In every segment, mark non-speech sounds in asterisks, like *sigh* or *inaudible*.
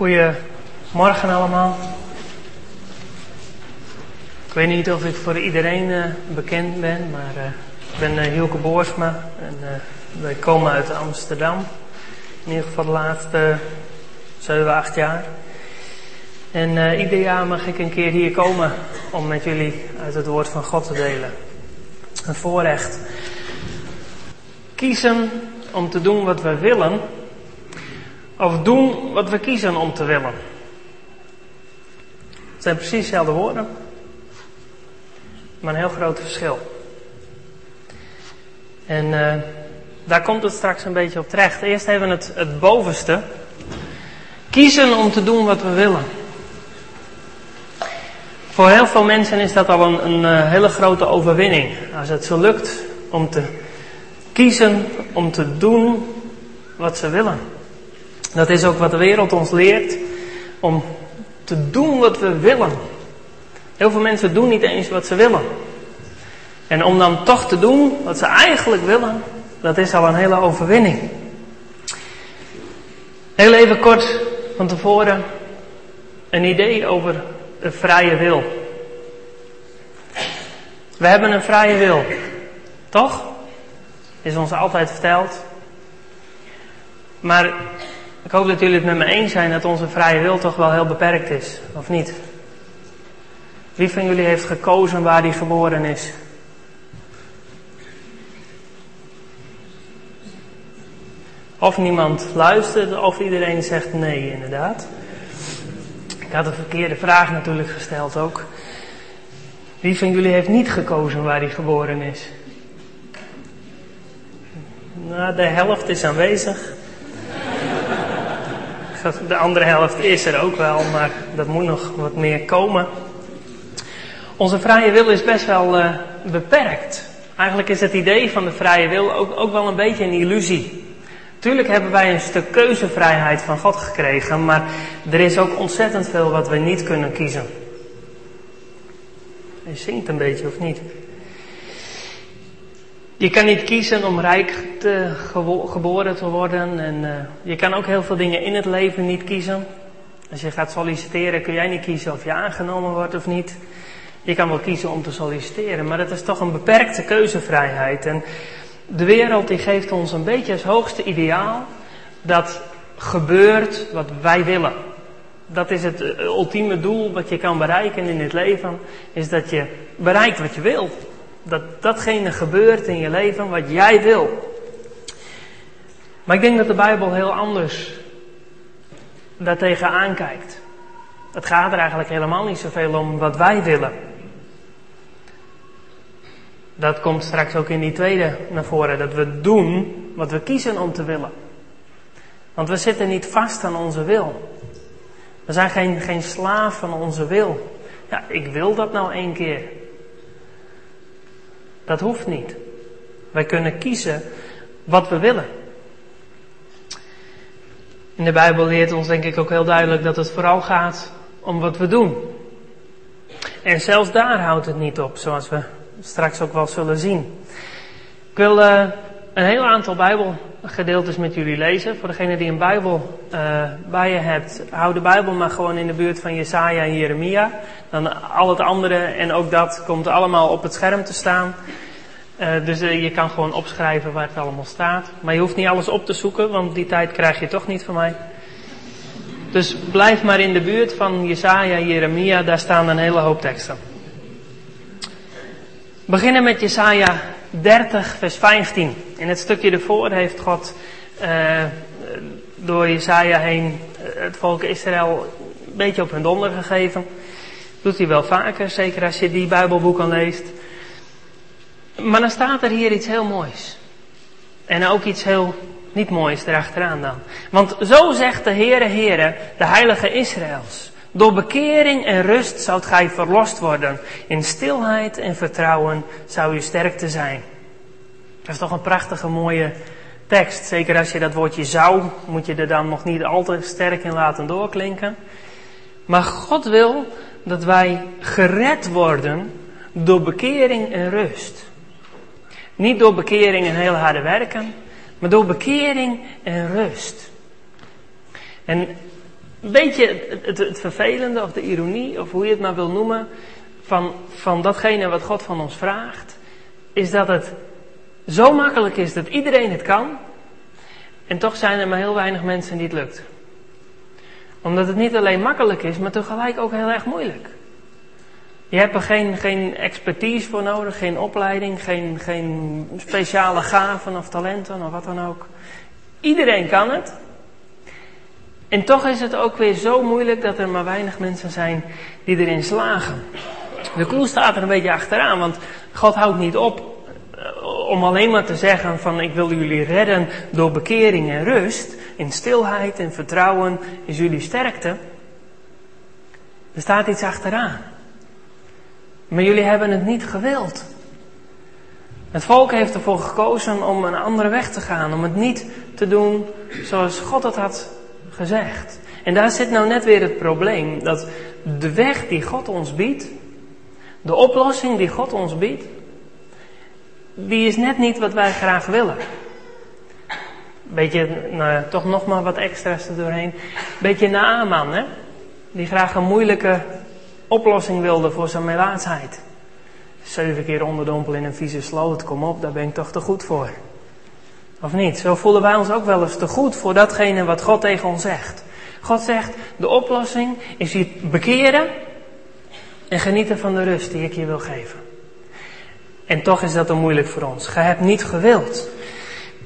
Goedemorgen allemaal. Ik weet niet of ik voor iedereen uh, bekend ben, maar uh, ik ben uh, Hielke Boersma en wij komen uit Amsterdam. In ieder geval de laatste 7, 8 jaar. En ieder jaar mag ik een keer hier komen om met jullie uit het woord van God te delen. Een voorrecht. Kiezen om te doen wat we willen of doen wat we kiezen om te willen. Het zijn precies dezelfde woorden, maar een heel groot verschil. En uh, daar komt het straks een beetje op terecht. Eerst we het, het bovenste. Kiezen om te doen wat we willen. Voor heel veel mensen is dat al een, een uh, hele grote overwinning. Als het zo lukt om te kiezen om te doen wat ze willen. Dat is ook wat de wereld ons leert. Om te doen wat we willen. Heel veel mensen doen niet eens wat ze willen. En om dan toch te doen wat ze eigenlijk willen, dat is al een hele overwinning. Heel even kort van tevoren een idee over de vrije wil. We hebben een vrije wil, toch? Is ons altijd verteld. Maar ik hoop dat jullie het met me eens zijn dat onze vrije wil toch wel heel beperkt is, of niet? Wie van jullie heeft gekozen waar hij geboren is? Of niemand luistert, of iedereen zegt nee, inderdaad. Ik had een verkeerde vraag natuurlijk gesteld ook. Wie van jullie heeft niet gekozen waar hij geboren is? Nou, de helft is aanwezig. De andere helft is er ook wel, maar dat moet nog wat meer komen. Onze vrije wil is best wel uh, beperkt. Eigenlijk is het idee van de vrije wil ook, ook wel een beetje een illusie. Tuurlijk hebben wij een stuk keuzevrijheid van God gekregen, maar er is ook ontzettend veel wat we niet kunnen kiezen. Je zingt een beetje of niet? Je kan niet kiezen om rijk te, geboren te worden. En uh, je kan ook heel veel dingen in het leven niet kiezen. Als je gaat solliciteren kun jij niet kiezen of je aangenomen wordt of niet. Je kan wel kiezen om te solliciteren, maar het is toch een beperkte keuzevrijheid. En de wereld die geeft ons een beetje als hoogste ideaal dat gebeurt wat wij willen. Dat is het eh, ultieme doel wat je kan bereiken in het leven, is dat je bereikt wat je wil dat datgene gebeurt in je leven wat jij wil. Maar ik denk dat de Bijbel heel anders daartegen aankijkt. Het gaat er eigenlijk helemaal niet zoveel om wat wij willen. Dat komt straks ook in die tweede naar voren. Dat we doen wat we kiezen om te willen. Want we zitten niet vast aan onze wil. We zijn geen, geen slaaf van onze wil. Ja, ik wil dat nou één keer. Dat hoeft niet. Wij kunnen kiezen wat we willen. In de Bijbel leert ons denk ik ook heel duidelijk dat het vooral gaat om wat we doen. En zelfs daar houdt het niet op, zoals we straks ook wel zullen zien. Ik wil uh, een heel aantal Bijbelgedeeltes met jullie lezen. Voor degene die een Bijbel uh, bij je hebt, hou de Bijbel maar gewoon in de buurt van Jesaja en Jeremia. Dan al het andere en ook dat komt allemaal op het scherm te staan. Uh, dus uh, je kan gewoon opschrijven waar het allemaal staat. Maar je hoeft niet alles op te zoeken, want die tijd krijg je toch niet van mij. Dus blijf maar in de buurt van Jesaja, Jeremia, daar staan een hele hoop teksten. Beginnen met Jesaja 30, vers 15. In het stukje ervoor heeft God uh, door Jesaja heen het volk Israël een beetje op hun donder gegeven. Doet hij wel vaker, zeker als je die Bijbelboeken leest. Maar dan staat er hier iets heel moois. En ook iets heel niet moois erachteraan dan. Want zo zegt de Heere Heere, de Heilige Israëls. Door bekering en rust zoudt gij verlost worden. In stilheid en vertrouwen zou uw sterkte zijn. Dat is toch een prachtige mooie tekst. Zeker als je dat woordje zou, moet je er dan nog niet al te sterk in laten doorklinken. Maar God wil dat wij gered worden door bekering en rust. Niet door bekering en heel harde werken, maar door bekering en rust. En een beetje het, het, vervelende of de ironie, of hoe je het maar wil noemen, van, van datgene wat God van ons vraagt, is dat het zo makkelijk is dat iedereen het kan, en toch zijn er maar heel weinig mensen die het lukt. Omdat het niet alleen makkelijk is, maar tegelijk ook heel erg moeilijk. Je hebt er geen, geen expertise voor nodig, geen opleiding, geen, geen speciale gaven of talenten of wat dan ook. Iedereen kan het. En toch is het ook weer zo moeilijk dat er maar weinig mensen zijn die erin slagen. De koel staat er een beetje achteraan, want God houdt niet op eh, om alleen maar te zeggen van ik wil jullie redden door bekering en rust, in stilheid en vertrouwen is jullie sterkte. Er staat iets achteraan. Maar jullie hebben het niet gewild. Het volk heeft ervoor gekozen om een andere weg te gaan, om het niet te doen zoals God het had gezegd. En daar zit nou net weer het probleem, dat de weg die God ons biedt, de oplossing die God ons biedt, die is net niet wat wij graag willen. Beetje, nou, toch nog maar wat extra's er doorheen. Beetje Naaman, hè? Die graag een moeilijke oplossing wilde voor zijn melaatsheid. Zeven keer onderdompelen in een vieze sloot, kom op, daar ben ik toch te goed voor. Of niet? Zo voelen wij ons ook wel eens te goed voor datgene wat God tegen ons zegt. God zegt, de oplossing is je bekeren en genieten van de rust die ik je wil geven. En toch is dat dan moeilijk voor ons. Gij hebt niet gewild.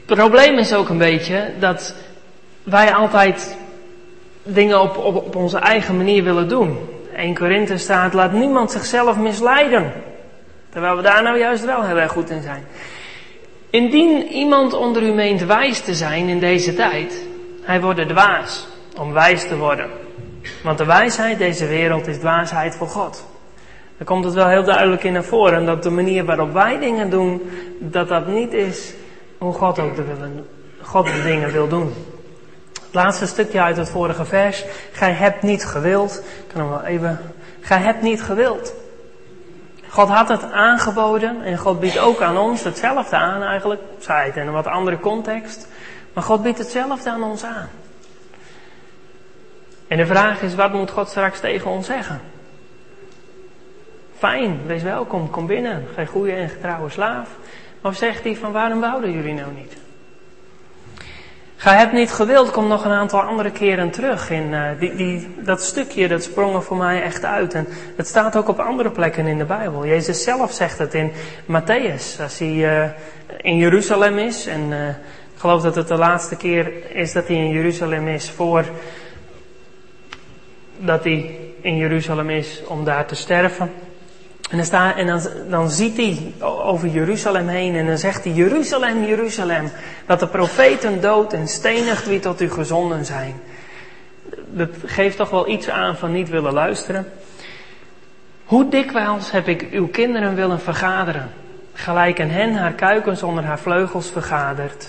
Het probleem is ook een beetje dat wij altijd dingen op, op, op onze eigen manier willen doen. 1 Korinthe staat, laat niemand zichzelf misleiden. Terwijl we daar nou juist wel heel erg goed in zijn. Indien iemand onder u meent wijs te zijn in deze tijd, hij wordt dwaas om wijs te worden. Want de wijsheid deze wereld is dwaasheid voor God. Dan komt het wel heel duidelijk in naar voren dat de manier waarop wij dingen doen, dat dat niet is hoe God ook de, willen, God de dingen wil doen. Het laatste stukje uit het vorige vers. Gij hebt niet gewild. Ik kan hem wel even. Gij hebt niet gewild. God had het aangeboden en God biedt ook aan ons hetzelfde aan eigenlijk. Zij het in een wat andere context. Maar God biedt hetzelfde aan ons aan. En de vraag is, wat moet God straks tegen ons zeggen? Fijn, wees welkom, kom binnen, gij goede en getrouwe slaaf. Of zegt hij van waarom wouden jullie nou niet? Gij hebt niet gewild, komt nog een aantal andere keren terug. In, uh, die, die, dat stukje, dat sprong er voor mij echt uit. En het staat ook op andere plekken in de Bijbel. Jezus zelf zegt het in Matthäus, als hij uh, in Jeruzalem is. En uh, ik geloof dat het de laatste keer is dat hij in Jeruzalem is voor dat hij in Jeruzalem is om daar te sterven. En, dan, staat, en dan, dan ziet hij over Jeruzalem heen en dan zegt hij, Jeruzalem, Jeruzalem, dat de profeten dood en stenigt wie tot u gezonden zijn. Dat geeft toch wel iets aan van niet willen luisteren. Hoe dikwijls heb ik uw kinderen willen vergaderen, gelijk een hen haar kuikens onder haar vleugels vergaderd.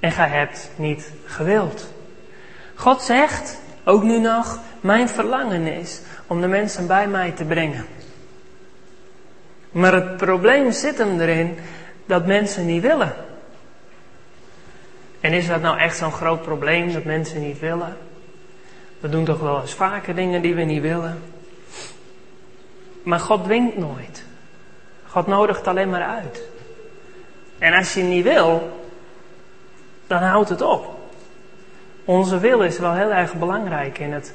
En gij hebt niet gewild. God zegt, ook nu nog, mijn verlangen is om de mensen bij mij te brengen. Maar het probleem zit hem erin dat mensen niet willen. En is dat nou echt zo'n groot probleem dat mensen niet willen? We doen toch wel eens vaker dingen die we niet willen. Maar God dwingt nooit. God nodigt alleen maar uit. En als je niet wil, dan houdt het op. Onze wil is wel heel erg belangrijk in het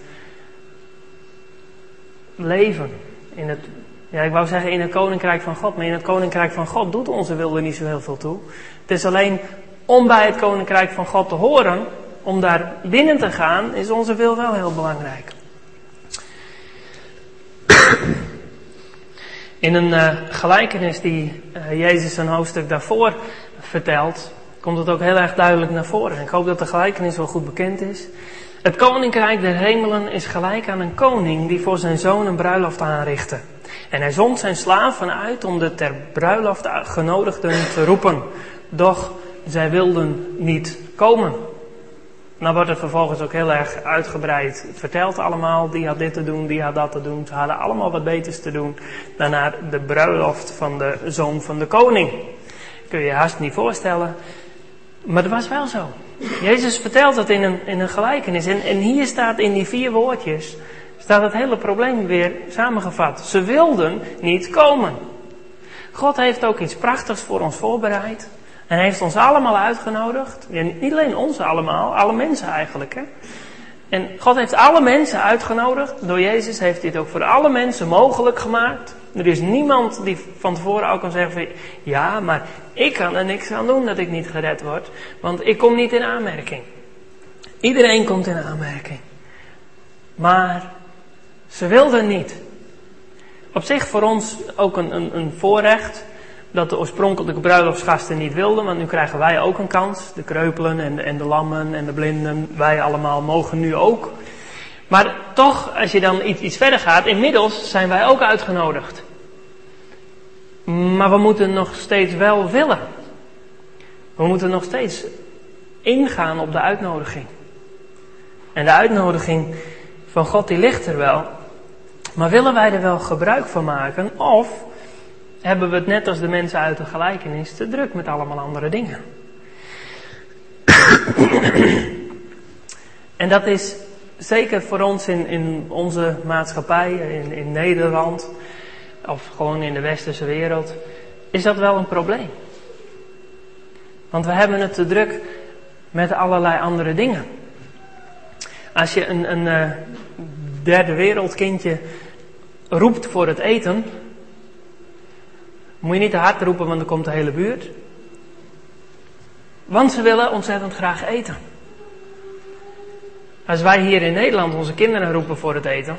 leven, in het ja, ik wou zeggen in het koninkrijk van God, maar in het koninkrijk van God doet onze wil er niet zo heel veel toe. Het is alleen om bij het koninkrijk van God te horen, om daar binnen te gaan, is onze wil wel heel belangrijk. In een uh, gelijkenis die uh, Jezus een hoofdstuk daarvoor vertelt, komt het ook heel erg duidelijk naar voren. Ik hoop dat de gelijkenis wel goed bekend is. Het koninkrijk der hemelen is gelijk aan een koning die voor zijn zoon een bruiloft aanrichtte. En hij zond zijn slaven uit om de ter bruiloft genodigden te roepen. Doch zij wilden niet komen. Nou wordt het vervolgens ook heel erg uitgebreid verteld allemaal. Die had dit te doen, die had dat te doen. Ze hadden allemaal wat beters te doen dan naar de bruiloft van de zoon van de koning. Kun je je haast niet voorstellen Maar dat was wel zo. Jezus vertelt het in een, in een gelijkenis. En, en hier staat in die vier woordjes, staat het hele probleem weer samengevat. Ze wilden niet komen. God heeft ook iets prachtigs voor ons voorbereid. En heeft ons allemaal uitgenodigd. Ja, niet alleen ons allemaal, alle mensen eigenlijk. Hè? En God heeft alle mensen uitgenodigd. Door Jezus heeft het ook voor alle mensen mogelijk gemaakt. Er is niemand die van tevoren ook kan zeggen van, ja, maar ik kan er niks aan doen dat ik niet gered word. Want ik kom niet in aanmerking. Iedereen komt in aanmerking. Maar ze wilden niet. Op zich voor ons ook een, een, een voorrecht dat de oorspronkelijke bruiloftsgasten niet wilden, want nu krijgen wij ook een kans. De kreupelen en de, en de lammen en de blinden, wij allemaal mogen nu ook. Maar toch, als je dan iets, iets verder gaat, inmiddels zijn wij ook uitgenodigd. Maar we moeten nog steeds wel willen. We moeten nog steeds ingaan op de uitnodiging. En de uitnodiging van God die ligt er wel. Maar willen wij er wel gebruik van maken? Of hebben we het net als de mensen uit de gelijkenis te druk met allemaal andere dingen? *coughs* en dat is zeker voor ons in, in onze maatschappij, in, in Nederland, of gewoon in de westerse wereld, is dat wel een probleem. Want we hebben het te druk met allerlei andere dingen. Als je een, een uh, derde wereldkindje roept voor het eten, moet je niet te hard roepen, want dan komt de hele buurt. Want ze willen ontzettend graag eten. Als wij hier in Nederland onze kinderen roepen voor het eten,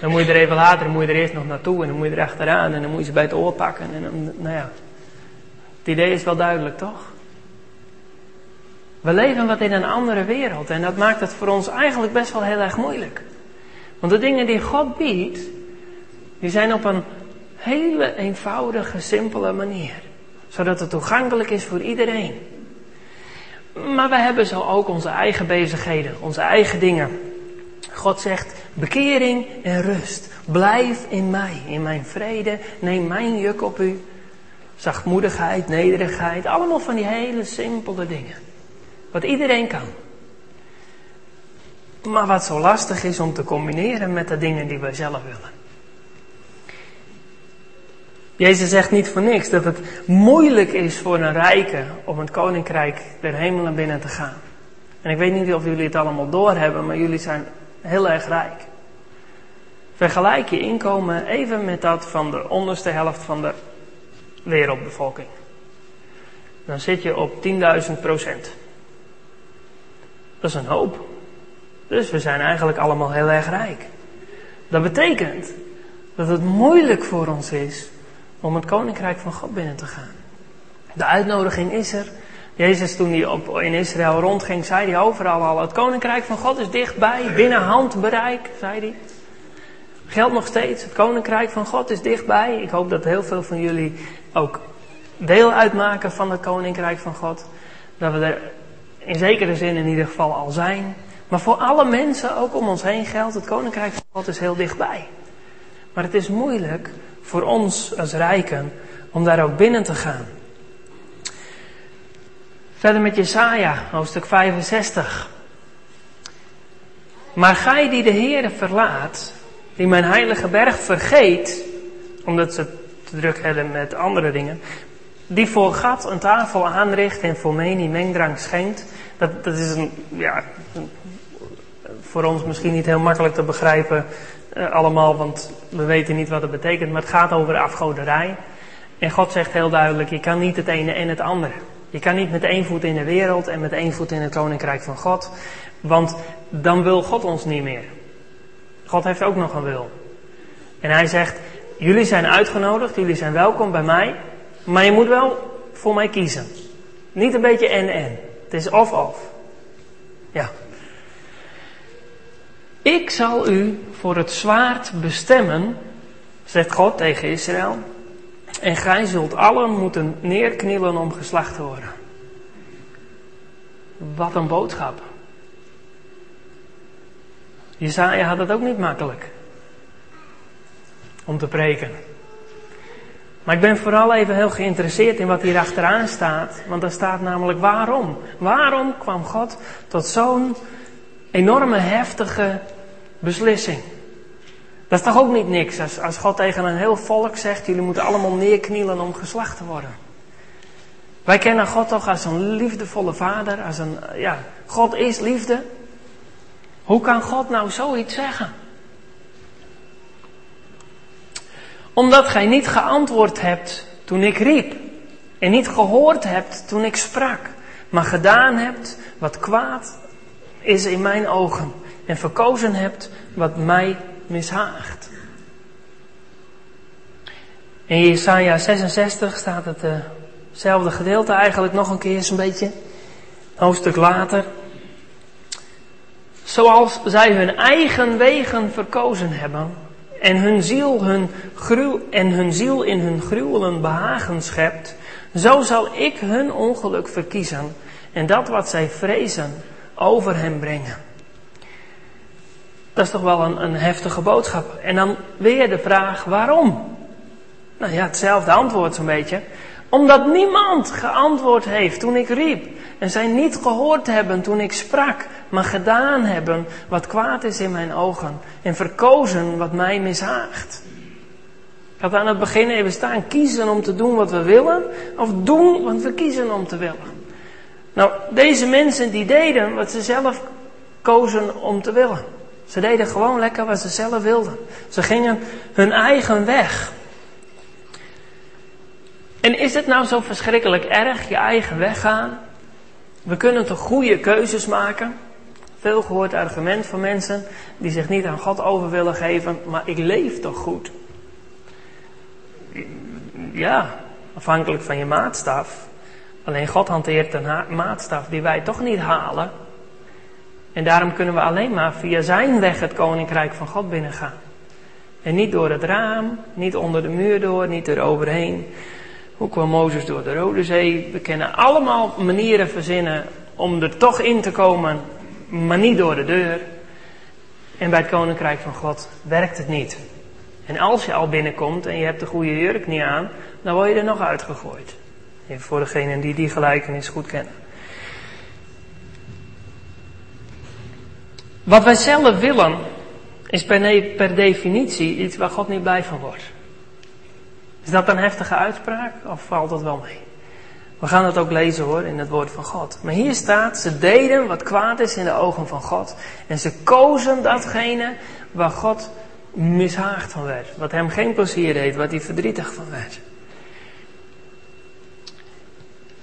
dan moet je er even later, dan moet je er eerst nog naartoe en dan moet je er achteraan en dan moet je ze bij het oor pakken. En dan, nou ja, het idee is wel duidelijk, toch? We leven wat in een andere wereld en dat maakt het voor ons eigenlijk best wel heel erg moeilijk. Want de dingen die God biedt, die zijn op een hele eenvoudige, simpele manier. Zodat het toegankelijk is voor iedereen. Maar we hebben zo ook onze eigen bezigheden, onze eigen dingen. God zegt bekering en rust. Blijf in mij, in mijn vrede. Neem mijn juk op u. Zachtmoedigheid, nederigheid. Allemaal van die hele simpele dingen. Wat iedereen kan. Maar wat zo lastig is om te combineren met de dingen die wij zelf willen. Jezus zegt niet voor niks dat het moeilijk is voor een rijke om het koninkrijk der hemelen binnen te gaan. En ik weet niet of jullie het allemaal doorhebben, maar jullie zijn heel erg rijk. Vergelijk je inkomen even met dat van de onderste helft van de wereldbevolking. Dan zit je op 10.000 procent. Dat is een hoop. Dus we zijn eigenlijk allemaal heel erg rijk. Dat betekent dat het moeilijk voor ons is om het koninkrijk van God binnen te gaan. De uitnodiging is er. Jezus toen hij op, in Israël rondging, zei hij overal al, het koninkrijk van God is dichtbij, binnen handbereik, zei hij. Geldt nog steeds, het koninkrijk van God is dichtbij. Ik hoop dat heel veel van jullie ook deel uitmaken van het koninkrijk van God. Dat we er in zekere zin in ieder geval al zijn. Maar voor alle mensen, ook om ons heen geldt, het koninkrijk van God is heel dichtbij. Maar het is moeilijk voor ons als rijken om daar ook binnen te gaan. Verder met Jesaja, hoofdstuk 65. Maar gij die de Heere verlaat, die mijn heilige berg vergeet, omdat ze te druk hebben met andere dingen, die voor gat een tafel aanricht en voor meni mengdrang schenkt, dat, dat is een, ja, voor ons misschien niet heel makkelijk te begrijpen uh, allemaal, want we weten niet wat het betekent, maar het gaat over afgoderij. En God zegt heel duidelijk, je kan niet het ene en het andere. Je kan niet met één voet in de wereld en met één voet in het koninkrijk van God, want dan wil God ons niet meer. God heeft ook nog een wil. En hij zegt, jullie zijn uitgenodigd, jullie zijn welkom bij mij, maar je moet wel voor mij kiezen. Niet een beetje en-en. Het is of-of. Ja. Ik zal u voor het zwaard bestemmen, zegt God tegen Israël. En gij zult allen moeten neerknielen om geslacht te worden. Wat een boodschap. Jezaja had het ook niet makkelijk. Om te preken. Maar ik ben vooral even heel geïnteresseerd in wat hier achteraan staat. Want daar staat namelijk waarom. Waarom kwam God tot zo'n enorme heftige beslissing? Dat is toch ook niet niks als, als God tegen een heel volk zegt: jullie moeten allemaal neerknielen om geslacht te worden. Wij kennen God toch als een liefdevolle vader, als een, ja, God is liefde. Hoe kan God nou zoiets zeggen? Omdat gij niet geantwoord hebt toen ik riep. En niet gehoord hebt toen ik sprak. Maar gedaan hebt wat kwaad is in mijn ogen. En verkozen hebt wat mij mishaagt. In Jesaja 66 staat hetzelfde gedeelte eigenlijk nog een keer een beetje. Een hoofdstuk later. Zoals zij hun eigen wegen verkozen hebben, en hun ziel, hun gruw, en hun ziel in hun gruwelen behagen schept, zo zal ik hun ongeluk verkiezen en dat wat zij vrezen over hen brengen. Dat is toch wel een, een heftige boodschap. En dan weer de vraag waarom? Nou ja, hetzelfde antwoord zo'n beetje. Omdat niemand geantwoord heeft toen ik riep. En zij niet gehoord hebben toen ik sprak, maar gedaan hebben wat kwaad is in mijn ogen. En verkozen wat mij mishaagt. Ik had aan het begin even staan kiezen om te doen wat we willen, of doen wat we kiezen om te willen. Nou, deze mensen die deden wat ze zelf kozen om te willen. Ze deden gewoon lekker wat ze zelf wilden. Ze gingen hun eigen weg. En is het nou zo verschrikkelijk erg, je eigen weg gaan? We kunnen toch goede keuzes maken? Veel gehoord argument van mensen die zich niet aan God over willen geven, maar ik leef toch goed? Ja, afhankelijk van je maatstaf. Alleen God hanteert een maatstaf die wij toch niet halen. En daarom kunnen we alleen maar via zijn weg het koninkrijk van God binnengaan. En niet door het raam, niet onder de muur door, niet eroverheen. Hoe kwam Mozes door de Rode Zee? We kennen allemaal manieren verzinnen om er toch in te komen, maar niet door de deur. En bij het Koninkrijk van God werkt het niet. En als je al binnenkomt en je hebt de goede jurk niet aan, dan word je er nog uitgegooid. Voor degenen die die gelijkenis goed kennen. Wat wij zelf willen, is per, definitie iets waar God niet blij van wordt. Is dat een heftige uitspraak of valt dat wel mee? We gaan het ook lezen hoor in het woord van God. Maar hier staat, ze deden wat kwaad is in de ogen van God. En ze kozen datgene waar God mishaagd van werd. Wat hem geen plezier deed, wat hij verdrietig van werd.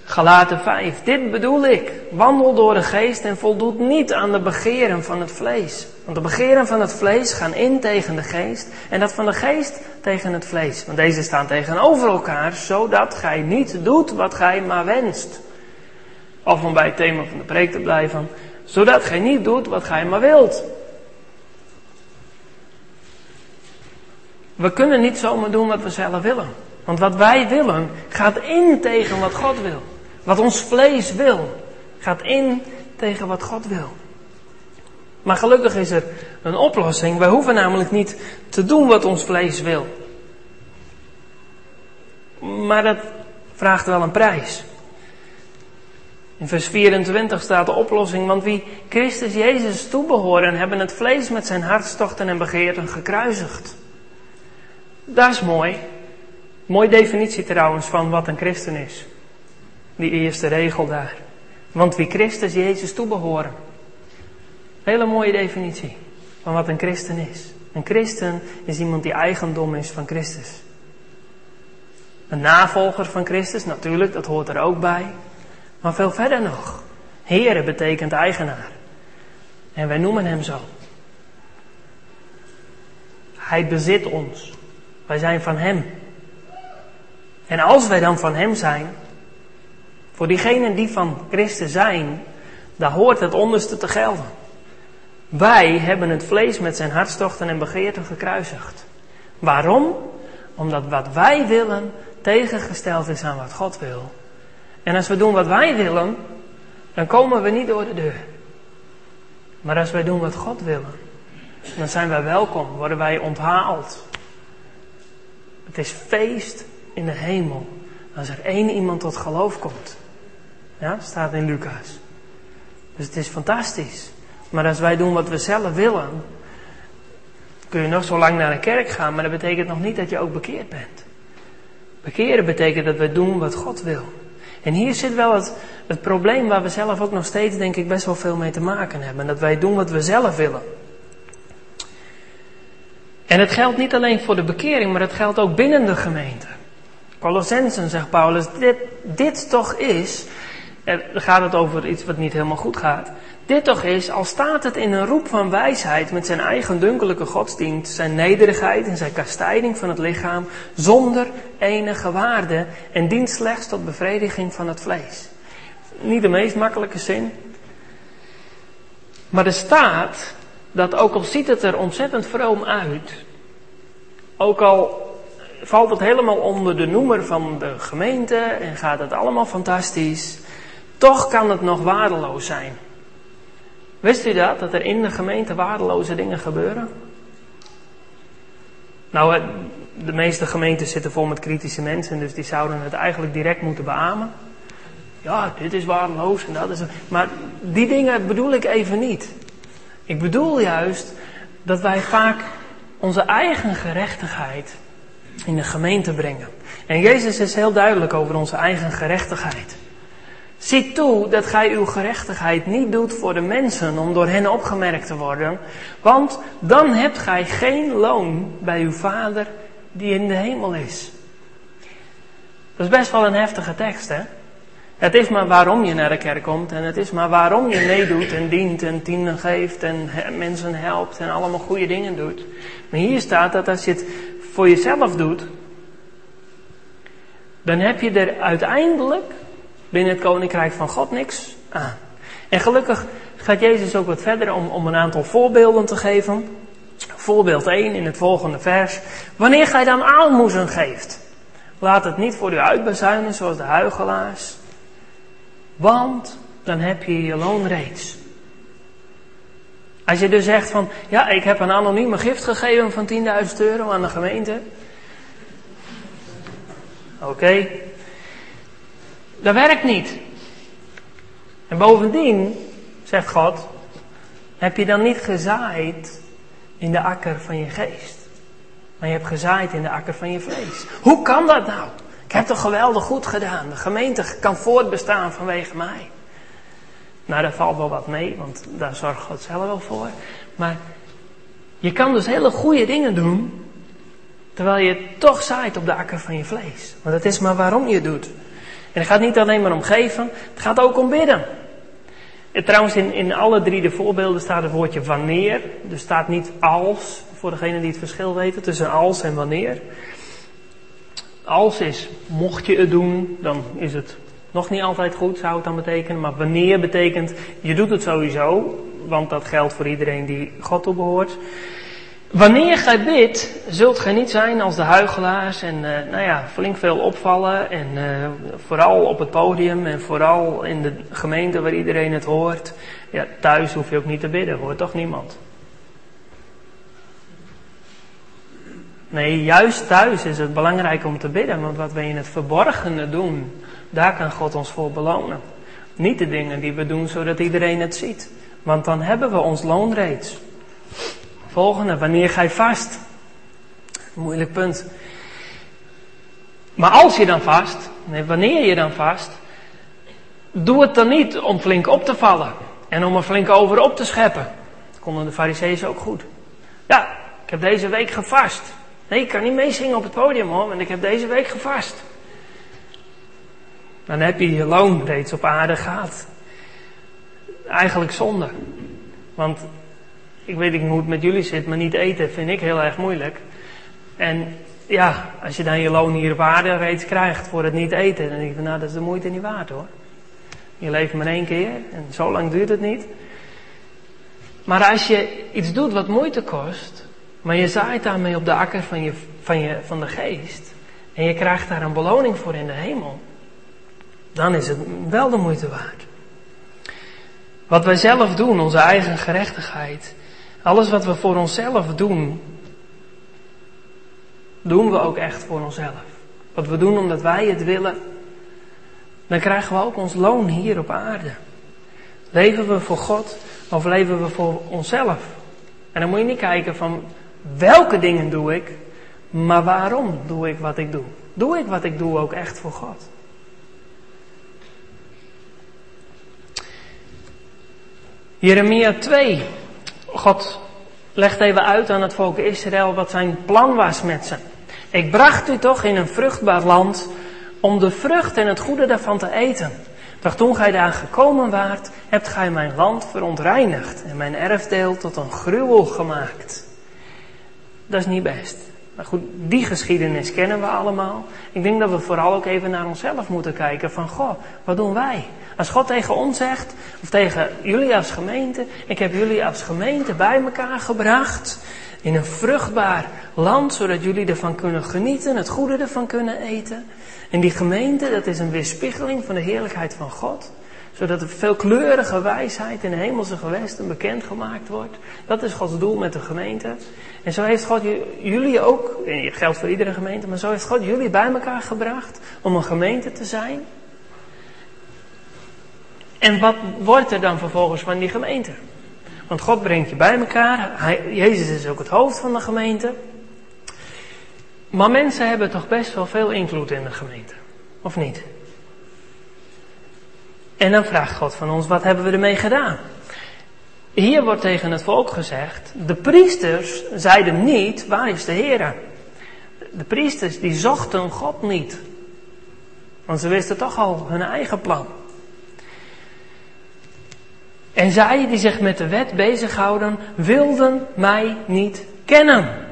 Galaten 5. Dit bedoel ik. Wandel door de geest en voldoet niet aan de begeren van het vlees. Want de begeren van het vlees gaan in tegen de geest en dat van de geest tegen het vlees. Want deze staan tegenover elkaar, zodat gij niet doet wat gij maar wenst. Of om bij het thema van de preek te blijven, zodat gij niet doet wat gij maar wilt. We kunnen niet zomaar doen wat we zelf willen. Want wat wij willen gaat in tegen wat God wil. Wat ons vlees wil, gaat in tegen wat God wil. Maar gelukkig is er een oplossing. Wij hoeven namelijk niet te doen wat ons vlees wil. Maar dat vraagt wel een prijs. In vers 24 staat de oplossing, want wie Christus Jezus toebehoren, hebben het vlees met zijn hartstochten en begeerten gekruisigd. Dat is mooi. Mooie definitie trouwens van wat een christen is. Die eerste regel daar. Want wie Christus Jezus toebehoren. Hele mooie definitie van wat een christen is. Een christen is iemand die eigendom is van Christus. Een navolger van Christus, natuurlijk, dat hoort er ook bij. Maar veel verder nog. Here betekent eigenaar. En wij noemen hem zo. Hij bezit ons. Wij zijn van hem. En als wij dan van hem zijn, voor diegenen die van Christus zijn, daar hoort het onderste te gelden. Wij hebben het vlees met zijn hartstochten en begeerten gekruisigd. Waarom? Omdat wat wij willen tegengesteld is aan wat God wil. En als we doen wat wij willen, dan komen we niet door de deur. Maar als wij doen wat God wil, dan zijn wij welkom, worden wij onthaald. Het is feest in de hemel als er één iemand tot geloof komt. Ja, staat in Lucas. Dus het is fantastisch. Maar als wij doen wat we zelf willen, kun je nog zo lang naar de kerk gaan, maar dat betekent nog niet dat je ook bekeerd bent. Bekeren betekent dat we doen wat God wil. En hier zit wel het, het probleem waar we zelf ook nog steeds, denk ik, best wel veel mee te maken hebben. Dat wij doen wat we zelf willen. En het geldt niet alleen voor de bekering, maar het geldt ook binnen de gemeente. Colossensen, zegt Paulus, dit, dit toch is, er gaat het over iets wat niet helemaal goed gaat. Dit toch is, al staat het in een roep van wijsheid met zijn eigen dunkelijke godsdienst, zijn nederigheid en zijn kastijding van het lichaam, zonder enige waarde en dient slechts tot bevrediging van het vlees. Niet de meest makkelijke zin. Maar er staat dat ook al ziet het er ontzettend vroom uit, ook al valt het helemaal onder de noemer van de gemeente en gaat het allemaal fantastisch, toch kan het nog waardeloos zijn. Wist u dat? Dat er in de gemeente waardeloze dingen gebeuren? Nou, de meeste gemeenten zitten vol met kritische mensen, dus die zouden het eigenlijk direct moeten beamen. Ja, dit is waardeloos en dat is. Maar die dingen bedoel ik even niet. Ik bedoel juist dat wij vaak onze eigen gerechtigheid in de gemeente brengen. En Jezus is heel duidelijk over onze eigen gerechtigheid. Zie toe dat gij uw gerechtigheid niet doet voor de mensen om door hen opgemerkt te worden, want dan hebt gij geen loon bij uw Vader die in de hemel is. Dat is best wel een heftige tekst, hè? Het is maar waarom je naar de kerk komt en het is maar waarom je meedoet en dient en tienden geeft en mensen helpt en allemaal goede dingen doet. Maar hier staat dat als je het voor jezelf doet, dan heb je er uiteindelijk binnen het koninkrijk van God niks aan. En gelukkig gaat Jezus ook wat verder om, om een aantal voorbeelden te geven. Voorbeeld 1 in het volgende vers. Wanneer gij dan aalmoezen geeft, laat het niet voor u uitbezuinen zoals de huigelaars. Want dan heb je je loon reeds. Als je dus zegt van, ja, ik heb een anonieme gift gegeven van 10.000 euro aan de gemeente. Oké, dat werkt niet. En bovendien, zegt God, heb je dan niet gezaaid in de akker van je geest. Maar je hebt gezaaid in de akker van je vlees. Hoe kan dat nou? Ik heb toch geweldig goed gedaan. De gemeente kan voortbestaan vanwege mij. Nou, daar valt wel wat mee, want daar zorgt God zelf wel voor. Maar je kan dus hele goede dingen doen, terwijl je toch zaait op de akker van je vlees. Want het is maar waarom je het doet. En het gaat niet alleen maar om geven, het gaat ook om bidden. En trouwens, in, in alle drie de voorbeelden staat het woordje wanneer. Er staat niet als, voor degene die het verschil weten, tussen als en wanneer. Als is, mocht je het doen, dan is het nog niet altijd goed, zou het dan betekenen. Maar wanneer betekent, je doet het sowieso, want dat geldt voor iedereen die God toebehoort. Wanneer gij bidt, zult gij niet zijn als de huigelaars en uh, nou ja, flink veel opvallen en uh, vooral op het podium en vooral in de gemeente waar iedereen het hoort. Ja, thuis hoef je ook niet te bidden, hoort toch niemand. Nee, juist thuis is het belangrijk om te bidden, want wat wij in het verborgene doen, daar kan God ons voor belonen. Niet de dingen die we doen zodat iedereen het ziet, want dan hebben we ons loon reeds. Volgende, wanneer gij vast. Moeilijk punt. Maar als je dan vast, nee, wanneer je dan vast, doe het dan niet om flink op te vallen en om er flink over op te scheppen. Dat konden de fariseeën ook goed. Ja, ik heb deze week gevast. Nee, ik kan niet meezingen op het podium hoor, want ik heb deze week gevast. Dan heb je je loon reeds op aarde gehad. Eigenlijk zonde. Want ik weet niet hoe het met jullie zit, maar niet eten vind ik heel erg moeilijk. En ja, als je dan je loon hier op aarde reeds krijgt voor het niet eten, dan denk van nou, dat is de moeite niet waard hoor. Je leeft maar één keer en zo lang duurt het niet. Maar als je iets doet wat moeite kost, maar je zaait daarmee op de akker van, je, van, je, van de geest, en je krijgt daar een beloning voor in de hemel, dan is het wel de moeite waard. Wat wij zelf doen, onze eigen gerechtigheid, alles wat we voor onszelf doen, doen we ook echt voor onszelf. wat we doen omdat wij het willen, dan krijgen we ook ons loon hier op aarde. Leven we voor God of leven we voor onszelf? En dan moet je niet kijken van welke dingen doe ik, maar waarom doe ik wat ik doe? Doe ik wat ik doe ook echt voor God? Jeremia 2. God legt even uit aan het volk Israël wat zijn plan was met ze. Ik bracht u toch in een vruchtbaar land om de vrucht en het goede daarvan te eten. Doch toen gij daar gekomen waart, hebt gij mijn land verontreinigd en mijn erfdeel tot een gruwel gemaakt. Dat is niet best. Maar goed, die geschiedenis kennen we allemaal. Ik denk dat we vooral ook even naar onszelf moeten kijken van, goh, wat doen wij? Als God tegen ons zegt, of tegen jullie als gemeente, ik heb jullie als gemeente bij elkaar gebracht in een vruchtbaar land, zodat jullie ervan kunnen genieten, het goede ervan kunnen eten. En die gemeente, dat is een weerspiegeling van de heerlijkheid van God zodat de veelkleurige wijsheid in de hemelse gewesten bekendgemaakt wordt. Dat is Gods doel met de gemeente. En zo heeft God jullie ook, en het geldt voor iedere gemeente, maar zo heeft God jullie bij elkaar gebracht om een gemeente te zijn. En wat wordt er dan vervolgens van die gemeente? Want God brengt je bij elkaar. Hij, Jezus is ook het hoofd van de gemeente. Maar mensen hebben toch best wel veel invloed in de gemeente. Of niet? En dan vraagt God van ons, wat hebben we ermee gedaan? Hier wordt tegen het volk gezegd, de priesters zeiden niet, waar is de Heer? De priesters die zochten God niet. Want ze wisten toch al hun eigen plan. En zij die zich met de wet bezighouden, wilden mij niet kennen.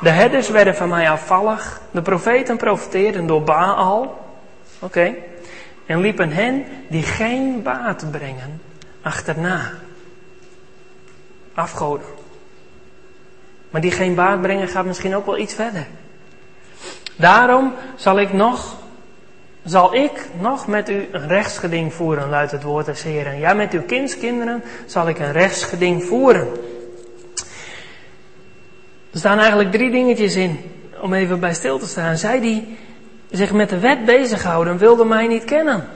De herders werden van mij afvallig. De profeten profeteerden door Baal. Oké en liepen hen die geen baat brengen achterna. Afgoden. Maar die geen baat brengen gaat misschien ook wel iets verder. Daarom zal ik nog, zal ik nog met u een rechtsgeding voeren, luidt het woord des Heren. Ja, met uw kindskinderen zal ik een rechtsgeding voeren. Er staan eigenlijk drie dingetjes in, om even bij stil te staan. Zij die zich met de wet bezighouden, wilden mij niet kennen.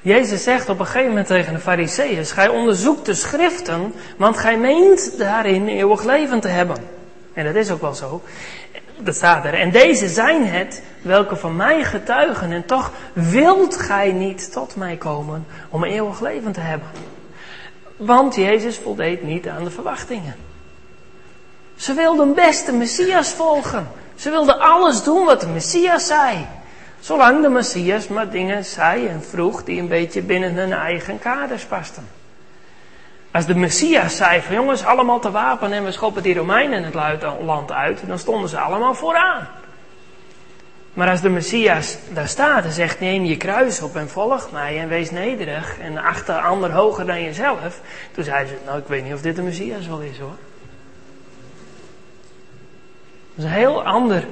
Jezus zegt op een gegeven moment tegen de fariseeërs, gij onderzoekt de schriften, want gij meent daarin eeuwig leven te hebben. En dat is ook wel zo. Dat staat er. En deze zijn het, welke van mij getuigen, en toch wilt gij niet tot mij komen om eeuwig leven te hebben. Want Jezus voldeed niet aan de verwachtingen. Ze wilden best de Messias volgen. Ze wilden alles doen wat de Messias zei. Zolang de Messias maar dingen zei en vroeg die een beetje binnen hun eigen kaders pasten. Als de Messias zei van jongens, allemaal te wapen en we schoppen die Romeinen het land uit, dan stonden ze allemaal vooraan. Maar als de Messias daar staat en zegt neem je kruis op en volg mij en wees nederig en acht de ander hoger dan jezelf. Toen zei ze, nou ik weet niet of dit de Messias wel is hoor. Dat is een heel ander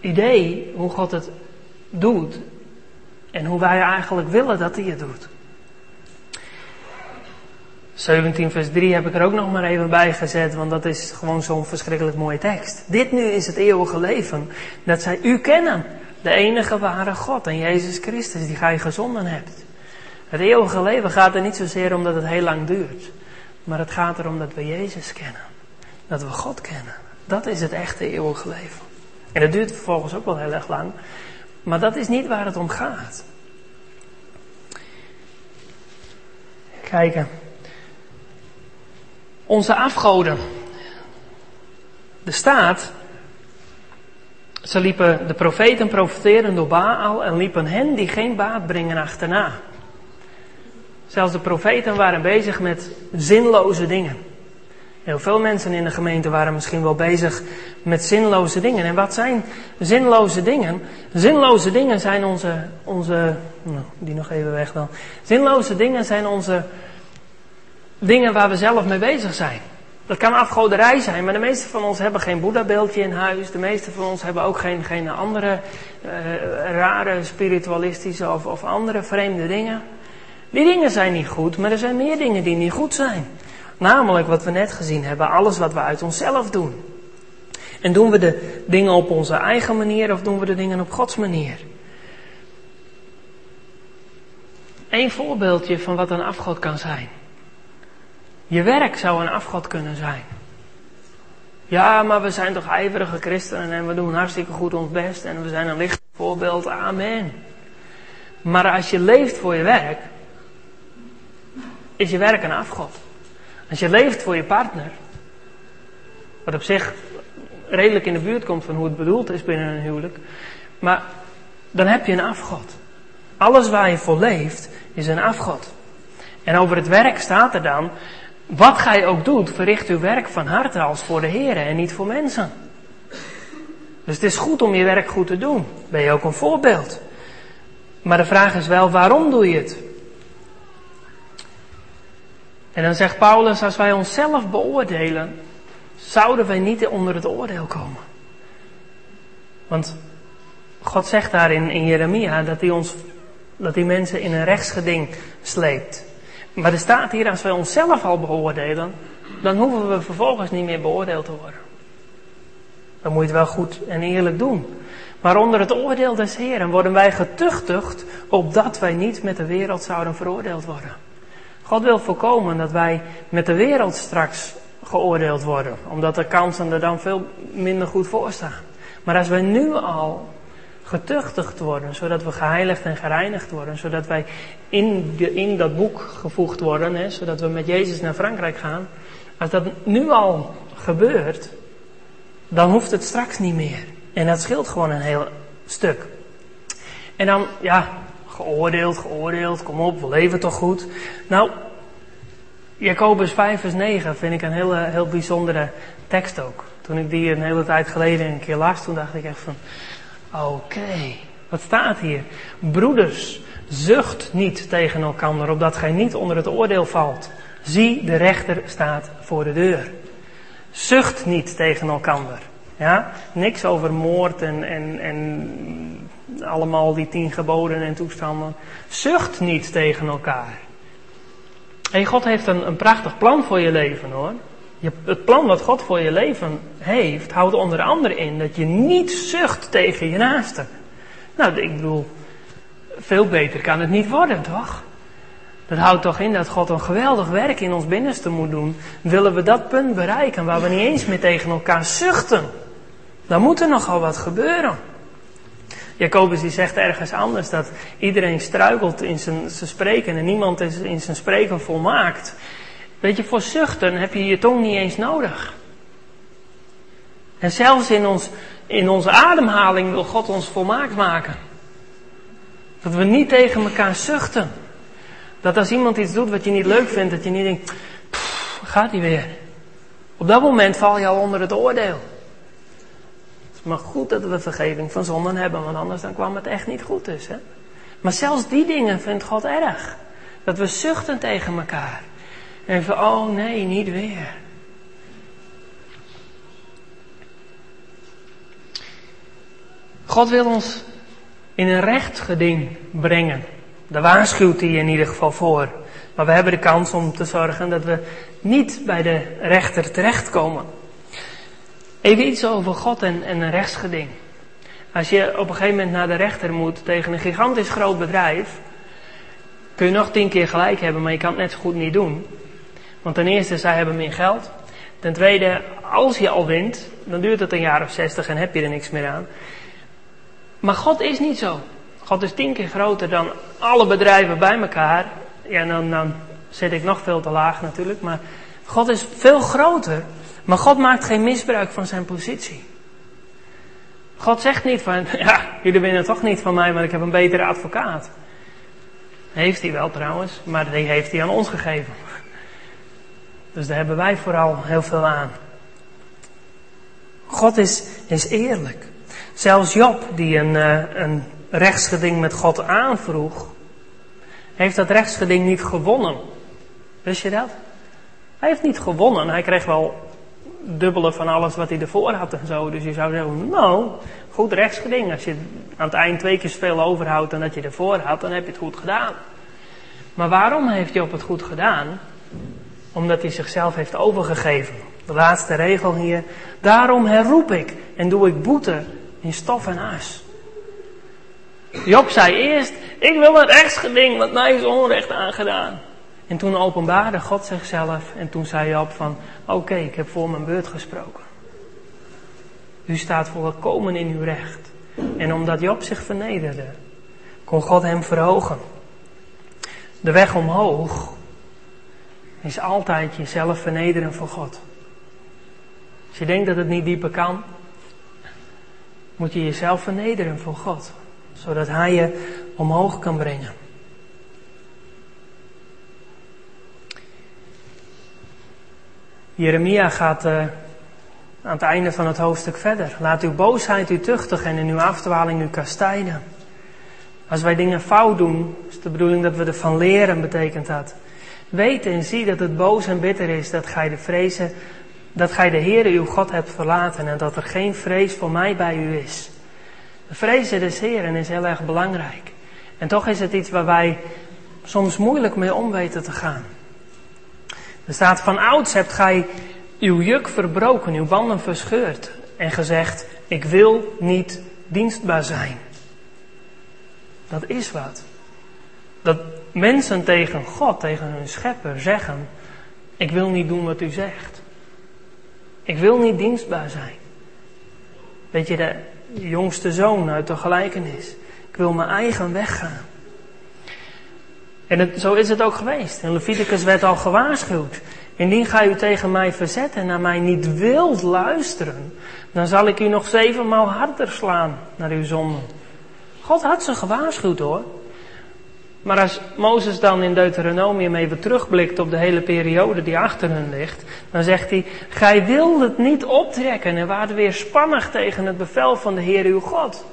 idee hoe God het doet en hoe wij eigenlijk willen dat hij het doet. 17 vers 3 heb ik er ook nog maar even bij gezet, want dat is gewoon zo'n verschrikkelijk mooie tekst. Dit nu is het eeuwige leven, dat zij u kennen, de enige ware God en Jezus Christus die gij gezonden hebt. Het eeuwige leven gaat er niet zozeer om dat het heel lang duurt, maar het gaat erom dat we Jezus kennen. Dat we God kennen. Dat is het echte eeuwige leven. En dat duurt vervolgens ook wel heel erg lang. Maar dat is niet waar het om gaat. Kijken. Onze afgoden. De staat. Ze liepen, de profeten profeteren door Baal en liepen hen die geen baat brengen achterna. Zelfs de profeten waren bezig met zinloze dingen. Heel veel mensen in de gemeente waren misschien wel bezig met zinloze dingen. En wat zijn zinloze dingen? Zinloze dingen zijn onze, onze, nou, die nog even weg dan. Zinloze dingen zijn onze dingen waar we zelf mee bezig zijn. Dat kan afgoderij zijn, maar de meeste van ons hebben geen Boeddha-beeldje in huis. De meeste van ons hebben ook geen, geen andere uh, rare spiritualistische of, of andere vreemde dingen. Die dingen zijn niet goed, maar er zijn meer dingen die niet goed zijn. Namelijk wat we net gezien hebben, alles wat we uit onszelf doen. En doen we de dingen op onze eigen manier of doen we de dingen op Gods manier? Eén voorbeeldje van wat een afgod kan zijn. Je werk zou een afgod kunnen zijn. Ja, maar we zijn toch ijverige christenen en we doen hartstikke goed ons best en we zijn een licht voorbeeld. Amen. Maar als je leeft voor je werk, is je werk een afgod. Als je leeft voor je partner, wat op zich redelijk in de buurt komt van hoe het bedoeld is binnen een huwelijk, maar dan heb je een afgod. Alles waar je voor leeft is een afgod. En over het werk staat er dan, wat gij ook doet, verricht uw werk van harte als voor de Heer en niet voor mensen. Dus het is goed om je werk goed te doen. Ben je ook een voorbeeld. Maar de vraag is wel, waarom doe je het? En dan zegt Paulus, als wij onszelf beoordelen, zouden wij niet onder het oordeel komen. Want God zegt daar in, in Jeremia dat hij ons, dat hij mensen in een rechtsgeding sleept. Maar er staat hier, als wij onszelf al beoordelen, dan hoeven we vervolgens niet meer beoordeeld te worden. Dan moet je het wel goed en eerlijk doen. Maar onder het oordeel des Heeren worden wij getuchtigd opdat wij niet met de wereld zouden veroordeeld worden. God wil voorkomen dat wij met de wereld straks geoordeeld worden, omdat de kansen er dan veel minder goed voor staan. Maar als wij nu al getuchtigd worden, zodat we geheiligd en gereinigd worden, zodat wij in, de, in dat boek gevoegd worden, hè, zodat we met Jezus naar Frankrijk gaan. Als dat nu al gebeurt, dan hoeft het straks niet meer. En dat scheelt gewoon een heel stuk. En dan, ja, geoordeeld, geoordeeld, kom op, we leven toch goed. Nou, Jacobus 5 vers 9 vind ik een heel, heel bijzondere tekst ook. Toen ik die een hele tijd geleden een keer las, toen dacht ik echt van, oké, wat staat hier? Broeders, zucht niet tegen elkaar, opdat gij niet onder het oordeel valt. Zie, de rechter staat voor de deur. Zucht niet tegen elkaar. Ja? Niks over moord en, en, en allemaal die tien geboden en toestanden. Zucht niet tegen elkaar. Hey, God heeft een, een prachtig plan voor je leven hoor. Je, het plan wat God voor je leven heeft, houdt onder andere in dat je niet zucht tegen je naaste. Nou, ik bedoel, veel beter kan het niet worden, toch? Dat houdt toch in dat God een geweldig werk in ons binnenste moet doen. Willen we dat punt bereiken waar we niet eens meer tegen elkaar zuchten, dan moet er nogal wat gebeuren. Jacobus die zegt ergens anders dat iedereen struikelt in zijn, zijn spreken en niemand is in zijn spreken volmaakt. Weet je, voor zuchten heb je je tong niet eens nodig. En zelfs in, ons, in onze ademhaling wil God ons volmaakt maken. Dat we niet tegen elkaar zuchten. Dat als iemand iets doet wat je niet leuk vindt, dat je niet denkt, gaat hij weer. Op dat moment val je al onder het oordeel. Maar goed dat we vergeving van zonden hebben, want anders dan kwam het echt niet goed dus. Maar zelfs die dingen vindt God erg. Dat we zuchten tegen elkaar. En van, oh nee, niet weer. God wil ons in een rechtsgeding brengen. Daar waarschuwt hij in ieder geval voor. Maar we hebben de kans om te zorgen dat we niet bij de rechter terechtkomen. Even iets over God en, en een rechtsgeding. Als je op een gegeven moment naar de rechter moet tegen een gigantisch groot bedrijf, kun je nog tien keer gelijk hebben, maar je kan het net zo goed niet doen. Want ten eerste, zij hebben meer geld. Ten tweede, als je al wint, dan duurt het een jaar of zestig en heb je er niks meer aan. Maar God is niet zo. God is tien keer groter dan alle bedrijven bij elkaar. Ja, dan, dan zit ik nog veel te laag natuurlijk. Maar God is veel groter. Maar God maakt geen misbruik van zijn positie. God zegt niet van, *laughs* ja, jullie winnen toch niet van mij, maar ik heb een betere advocaat. Heeft hij wel trouwens, maar die heeft hij aan ons gegeven. Dus daar hebben wij vooral heel veel aan. God is, is eerlijk. Zelfs Job, die een, uh, een rechtsgeding met God aanvroeg, heeft dat rechtsgeding niet gewonnen. Wist je dat? Hij heeft niet gewonnen. Hij kreeg wel dubbele van alles wat hij ervoor had en zo. Dus je zou zeggen, nou, goed rechtsgeding. Als je aan het eind twee keer zoveel overhoudt dan dat je ervoor had, dan heb je het goed gedaan. Maar waarom heeft Job het goed gedaan? Omdat hij zichzelf heeft overgegeven. De laatste regel hier. Daarom herroep ik en doe ik boete in stof en as. Job zei eerst, ik wil het rechtsgeding, want mij is onrecht aangedaan. En toen openbaarde God zichzelf en toen zei Job van, oké, ik heb voor mijn beurt gesproken. U staat volkomen in uw recht. En omdat Job zich vernederde, kon God hem verhogen. De weg omhoog is altijd jezelf vernederen voor God. Als je denkt dat het niet dieper kan, moet je jezelf vernederen voor God, zodat Hij je omhoog kan brengen. Jeremia gaat uh, aan het einde van het hoofdstuk verder. Laat uw boosheid u tuchtigen en in uw afdwaling u kastijden. Als wij dingen fout doen, is de bedoeling dat we ervan leren, betekent dat. Weet en zie dat het boos en bitter is dat gij de vrezen, dat gij de Heere uw God hebt verlaten en dat er geen vrees voor mij bij u is. De vrezen des Heeren is heel erg belangrijk. En toch is het iets waar wij soms moeilijk mee om weten te gaan. Er staat van ouds hebt gij uw juk verbroken, uw banden verscheurd en gezegd, ik wil niet dienstbaar zijn. Dat is wat. Dat mensen tegen God, tegen hun schepper zeggen, ik wil niet doen wat u zegt. Ik wil niet dienstbaar zijn. Weet je, de jongste zoon uit de gelijkenis. Ik wil mijn eigen weg gaan. En zo is het ook geweest. In Leviticus werd al gewaarschuwd. Indien gij u tegen mij verzet en naar mij niet wilt luisteren, dan zal ik u nog zevenmaal harder slaan naar uw zonde. God had ze gewaarschuwd hoor. Maar als Mozes dan in Deuteronomium even terugblikt op de hele periode die achter hun ligt, dan zegt hij, gij wilt het niet optrekken en waart weer spannig tegen het bevel van de Heer uw God.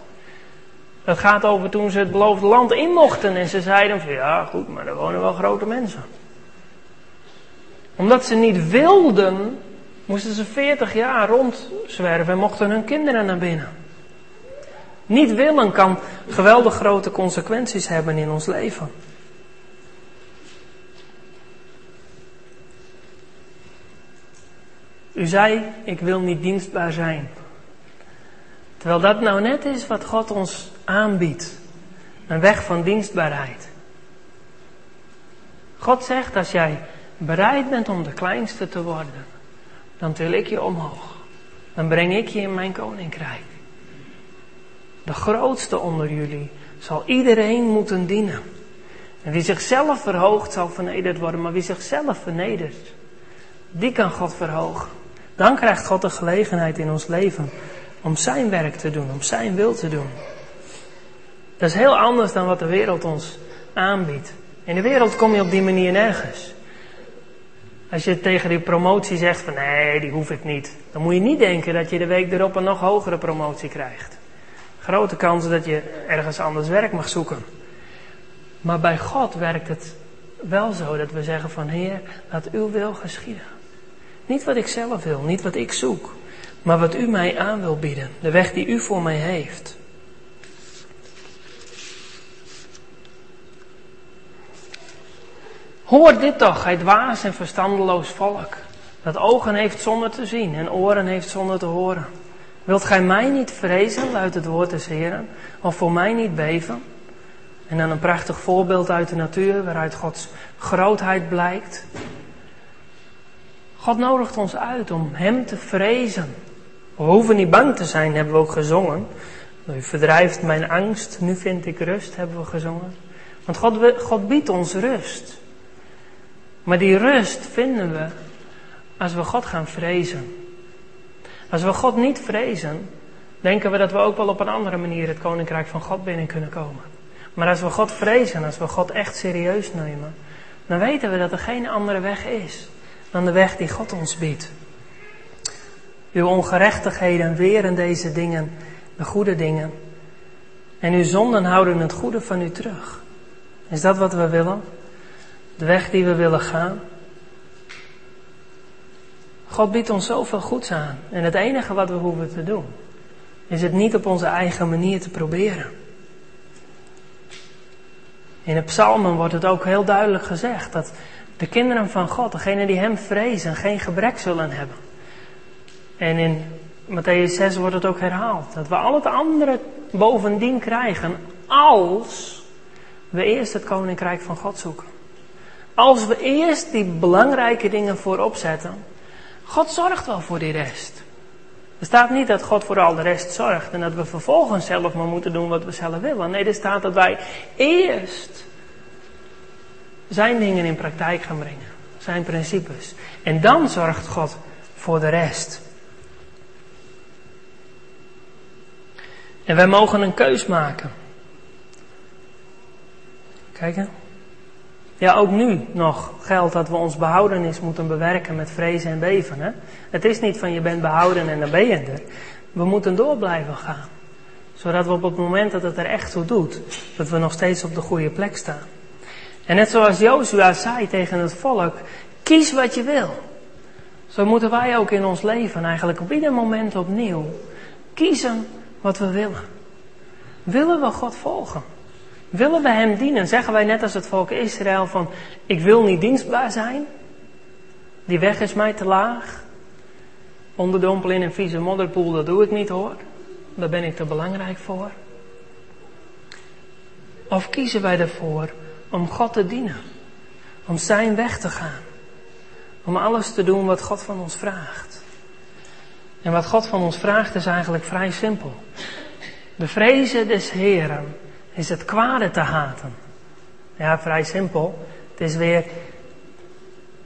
Het gaat over toen ze het beloofde land in mochten en ze zeiden van ja goed, maar er wonen wel grote mensen omdat ze niet wilden, moesten ze 40 jaar rondzwerven en mochten hun kinderen naar binnen. Niet willen kan geweldig grote consequenties hebben in ons leven. U zei, ik wil niet dienstbaar zijn. Terwijl dat nou net is wat God ons aanbiedt. Een weg van dienstbaarheid. God zegt, als jij bereid bent om de kleinste te worden, dan til ik je omhoog. Dan breng ik je in mijn koninkrijk. De grootste onder jullie zal iedereen moeten dienen. En wie zichzelf verhoogt zal vernederd worden, maar wie zichzelf vernedert, die kan God verhogen. Dan krijgt God de gelegenheid in ons leven om zijn werk te doen, om zijn wil te doen. Dat is heel anders dan wat de wereld ons aanbiedt. In de wereld kom je op die manier nergens. Als je tegen die promotie zegt van nee, die hoef ik niet. Dan moet je niet denken dat je de week erop een nog hogere promotie krijgt. Grote kans dat je ergens anders werk mag zoeken. Maar bij God werkt het wel zo dat we zeggen van Heer, laat uw wil geschieden. Niet wat ik zelf wil, niet wat ik zoek, maar wat u mij aan wil bieden. De weg die u voor mij heeft. Hoor dit toch, gij dwaas en verstandeloos volk, dat ogen heeft zonder te zien en oren heeft zonder te horen. Wilt gij mij niet vrezen, luidt het woord des Heren, of voor mij niet beven? En dan een prachtig voorbeeld uit de natuur, waaruit Gods grootheid blijkt. God nodigt ons uit om Hem te vrezen. We hoeven niet bang te zijn, hebben we ook gezongen. U verdrijft mijn angst, nu vind ik rust, hebben we gezongen. Want God, God biedt ons rust. Maar die rust vinden we als we God gaan vrezen. Als we God niet vrezen, denken we dat we ook wel op een andere manier het koninkrijk van God binnen kunnen komen. Maar als we God vrezen, als we God echt serieus nemen, dan weten we dat er geen andere weg is dan de weg die God ons biedt. Uw ongerechtigheden weren deze dingen, de goede dingen. En uw zonden houden het goede van u terug. Is dat wat we willen? de weg die we willen gaan. God biedt ons zoveel goeds aan. En het enige wat we hoeven te doen, is het niet op onze eigen manier te proberen. In de psalmen wordt het ook heel duidelijk gezegd dat de kinderen van God, degenen die Hem vrezen, geen gebrek zullen hebben. En in Matthäus 6 wordt het ook herhaald. Dat we al het andere bovendien krijgen als we eerst het koninkrijk van God zoeken. Als we eerst die belangrijke dingen voorop zetten. God zorgt wel voor die rest. Er staat niet dat God voor al de rest zorgt en dat we vervolgens zelf maar moeten doen wat we zelf willen. Nee, er staat dat wij eerst zijn dingen in praktijk gaan brengen. Zijn principes. En dan zorgt God voor de rest. En wij mogen een keus maken. Kijken. Ja, ook nu nog geldt dat we ons behoudenis moeten bewerken met vrezen en beven. Het is niet van je bent behouden en dan ben je er. We moeten door blijven gaan. Zodat we op het moment dat het er echt toe doet, dat we nog steeds op de goede plek staan. En net zoals Jozua zei tegen het volk, kies wat je wil. Zo moeten wij ook in ons leven eigenlijk op ieder moment opnieuw kiezen wat we willen. Willen we God volgen? Willen we Hem dienen? Zeggen wij net als het volk Israël van, ik wil niet dienstbaar zijn. Die weg is mij te laag. Onderdompelen in een vieze modderpoel, dat doe ik niet hoor. Daar ben ik te belangrijk voor. Of kiezen wij ervoor om God te dienen? Om Zijn weg te gaan? Om alles te doen wat God van ons vraagt? En wat God van ons vraagt is eigenlijk vrij simpel. De vrezen des Heren is het kwade te haten. Ja, vrij simpel. Het is weer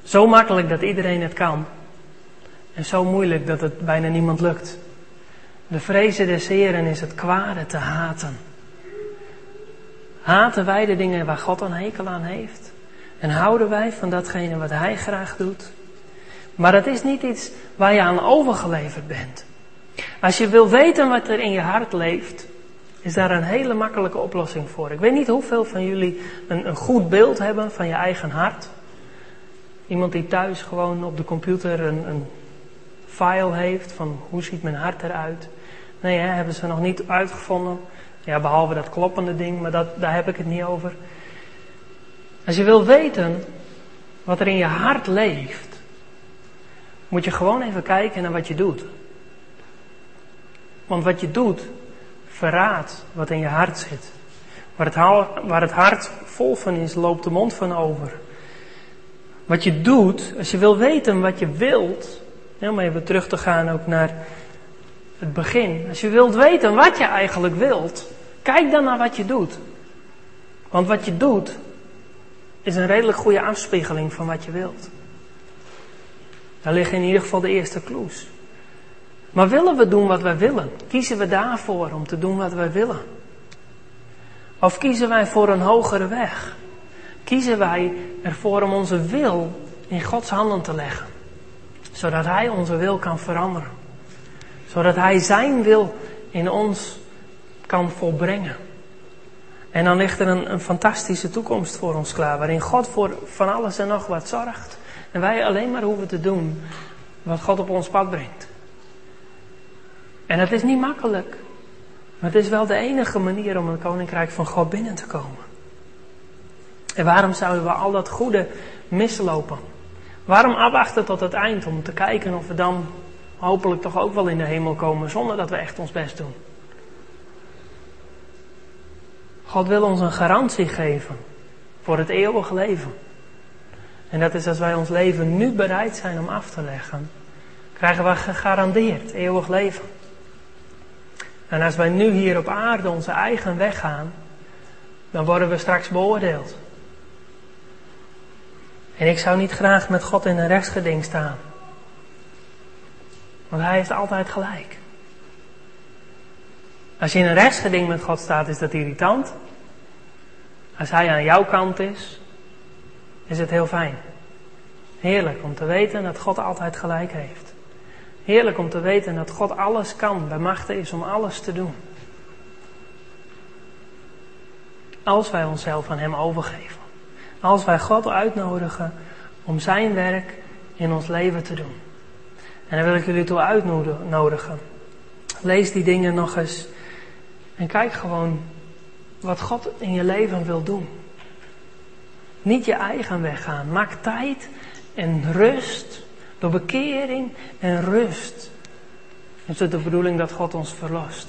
zo makkelijk dat iedereen het kan. En zo moeilijk dat het bijna niemand lukt. De vrezen des Heren is het kwade te haten. Haten wij de dingen waar God een hekel aan heeft? En houden wij van datgene wat Hij graag doet? Maar dat is niet iets waar je aan overgeleverd bent. Als je wil weten wat er in je hart leeft, is daar een hele makkelijke oplossing voor. Ik weet niet hoeveel van jullie een, een goed beeld hebben van je eigen hart. Iemand die thuis gewoon op de computer een, een file heeft van hoe ziet mijn hart eruit. Nee, hebben ze nog niet uitgevonden. Ja, behalve dat kloppende ding, maar dat, daar heb ik het niet over. Als je wil weten wat er in je hart leeft, moet je gewoon even kijken naar wat je doet. Want wat je doet, verraadt wat in je hart zit. Waar het, waar het hart vol van is, loopt de mond van over. Wat je doet, als je wil weten wat je wilt, om even terug te gaan ook naar het begin. Als je wilt weten wat je eigenlijk wilt, kijk dan naar wat je doet. Want wat je doet, is een redelijk goede afspiegeling van wat je wilt. Daar liggen in ieder geval de eerste clues. Maar willen we doen wat wij willen? Kiezen we daarvoor om te doen wat wij willen? Of kiezen wij voor een hogere weg? Kiezen wij ervoor om onze wil in Gods handen te leggen? Zodat Hij onze wil kan veranderen. Zodat Hij Zijn wil in ons kan volbrengen. En dan ligt er een, een fantastische toekomst voor ons klaar. Waarin God voor van alles en nog wat zorgt. En wij alleen maar hoeven te doen wat God op ons pad brengt. En het is niet makkelijk. Maar het is wel de enige manier om het koninkrijk van God binnen te komen. En waarom zouden we al dat goede mislopen? Waarom afwachten tot het eind om te kijken of we dan hopelijk toch ook wel in de hemel komen zonder dat we echt ons best doen? God wil ons een garantie geven voor het eeuwige leven. En dat is als wij ons leven nu bereid zijn om af te leggen, krijgen we gegarandeerd eeuwig leven. En als wij nu hier op aarde onze eigen weg gaan, dan worden we straks beoordeeld. En ik zou niet graag met God in een rechtsgeding staan. Want hij heeft altijd gelijk. Als je in een rechtsgeding met God staat, is dat irritant. Als hij aan jouw kant is, is het heel fijn. Heerlijk om te weten dat God altijd gelijk heeft. Heerlijk om te weten dat God alles kan, bij machten is om alles te doen. Als wij onszelf aan Hem overgeven. Als wij God uitnodigen om Zijn werk in ons leven te doen. En dan wil ik jullie toe uitnodigen. Lees die dingen nog eens. En kijk gewoon wat God in je leven wil doen. Niet je eigen weg gaan. Maak tijd en rust door bekering en rust Is het de bedoeling dat God ons verlost?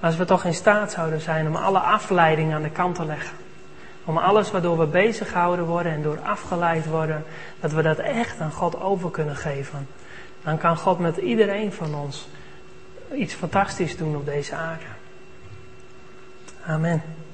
Als we toch in staat zouden zijn om alle afleiding aan de kant te leggen. Om alles waardoor we bezig gehouden worden en door afgeleid worden, dat we dat echt aan God over kunnen geven. Dan kan God met iedereen van ons iets fantastisch doen op deze aarde. Amen.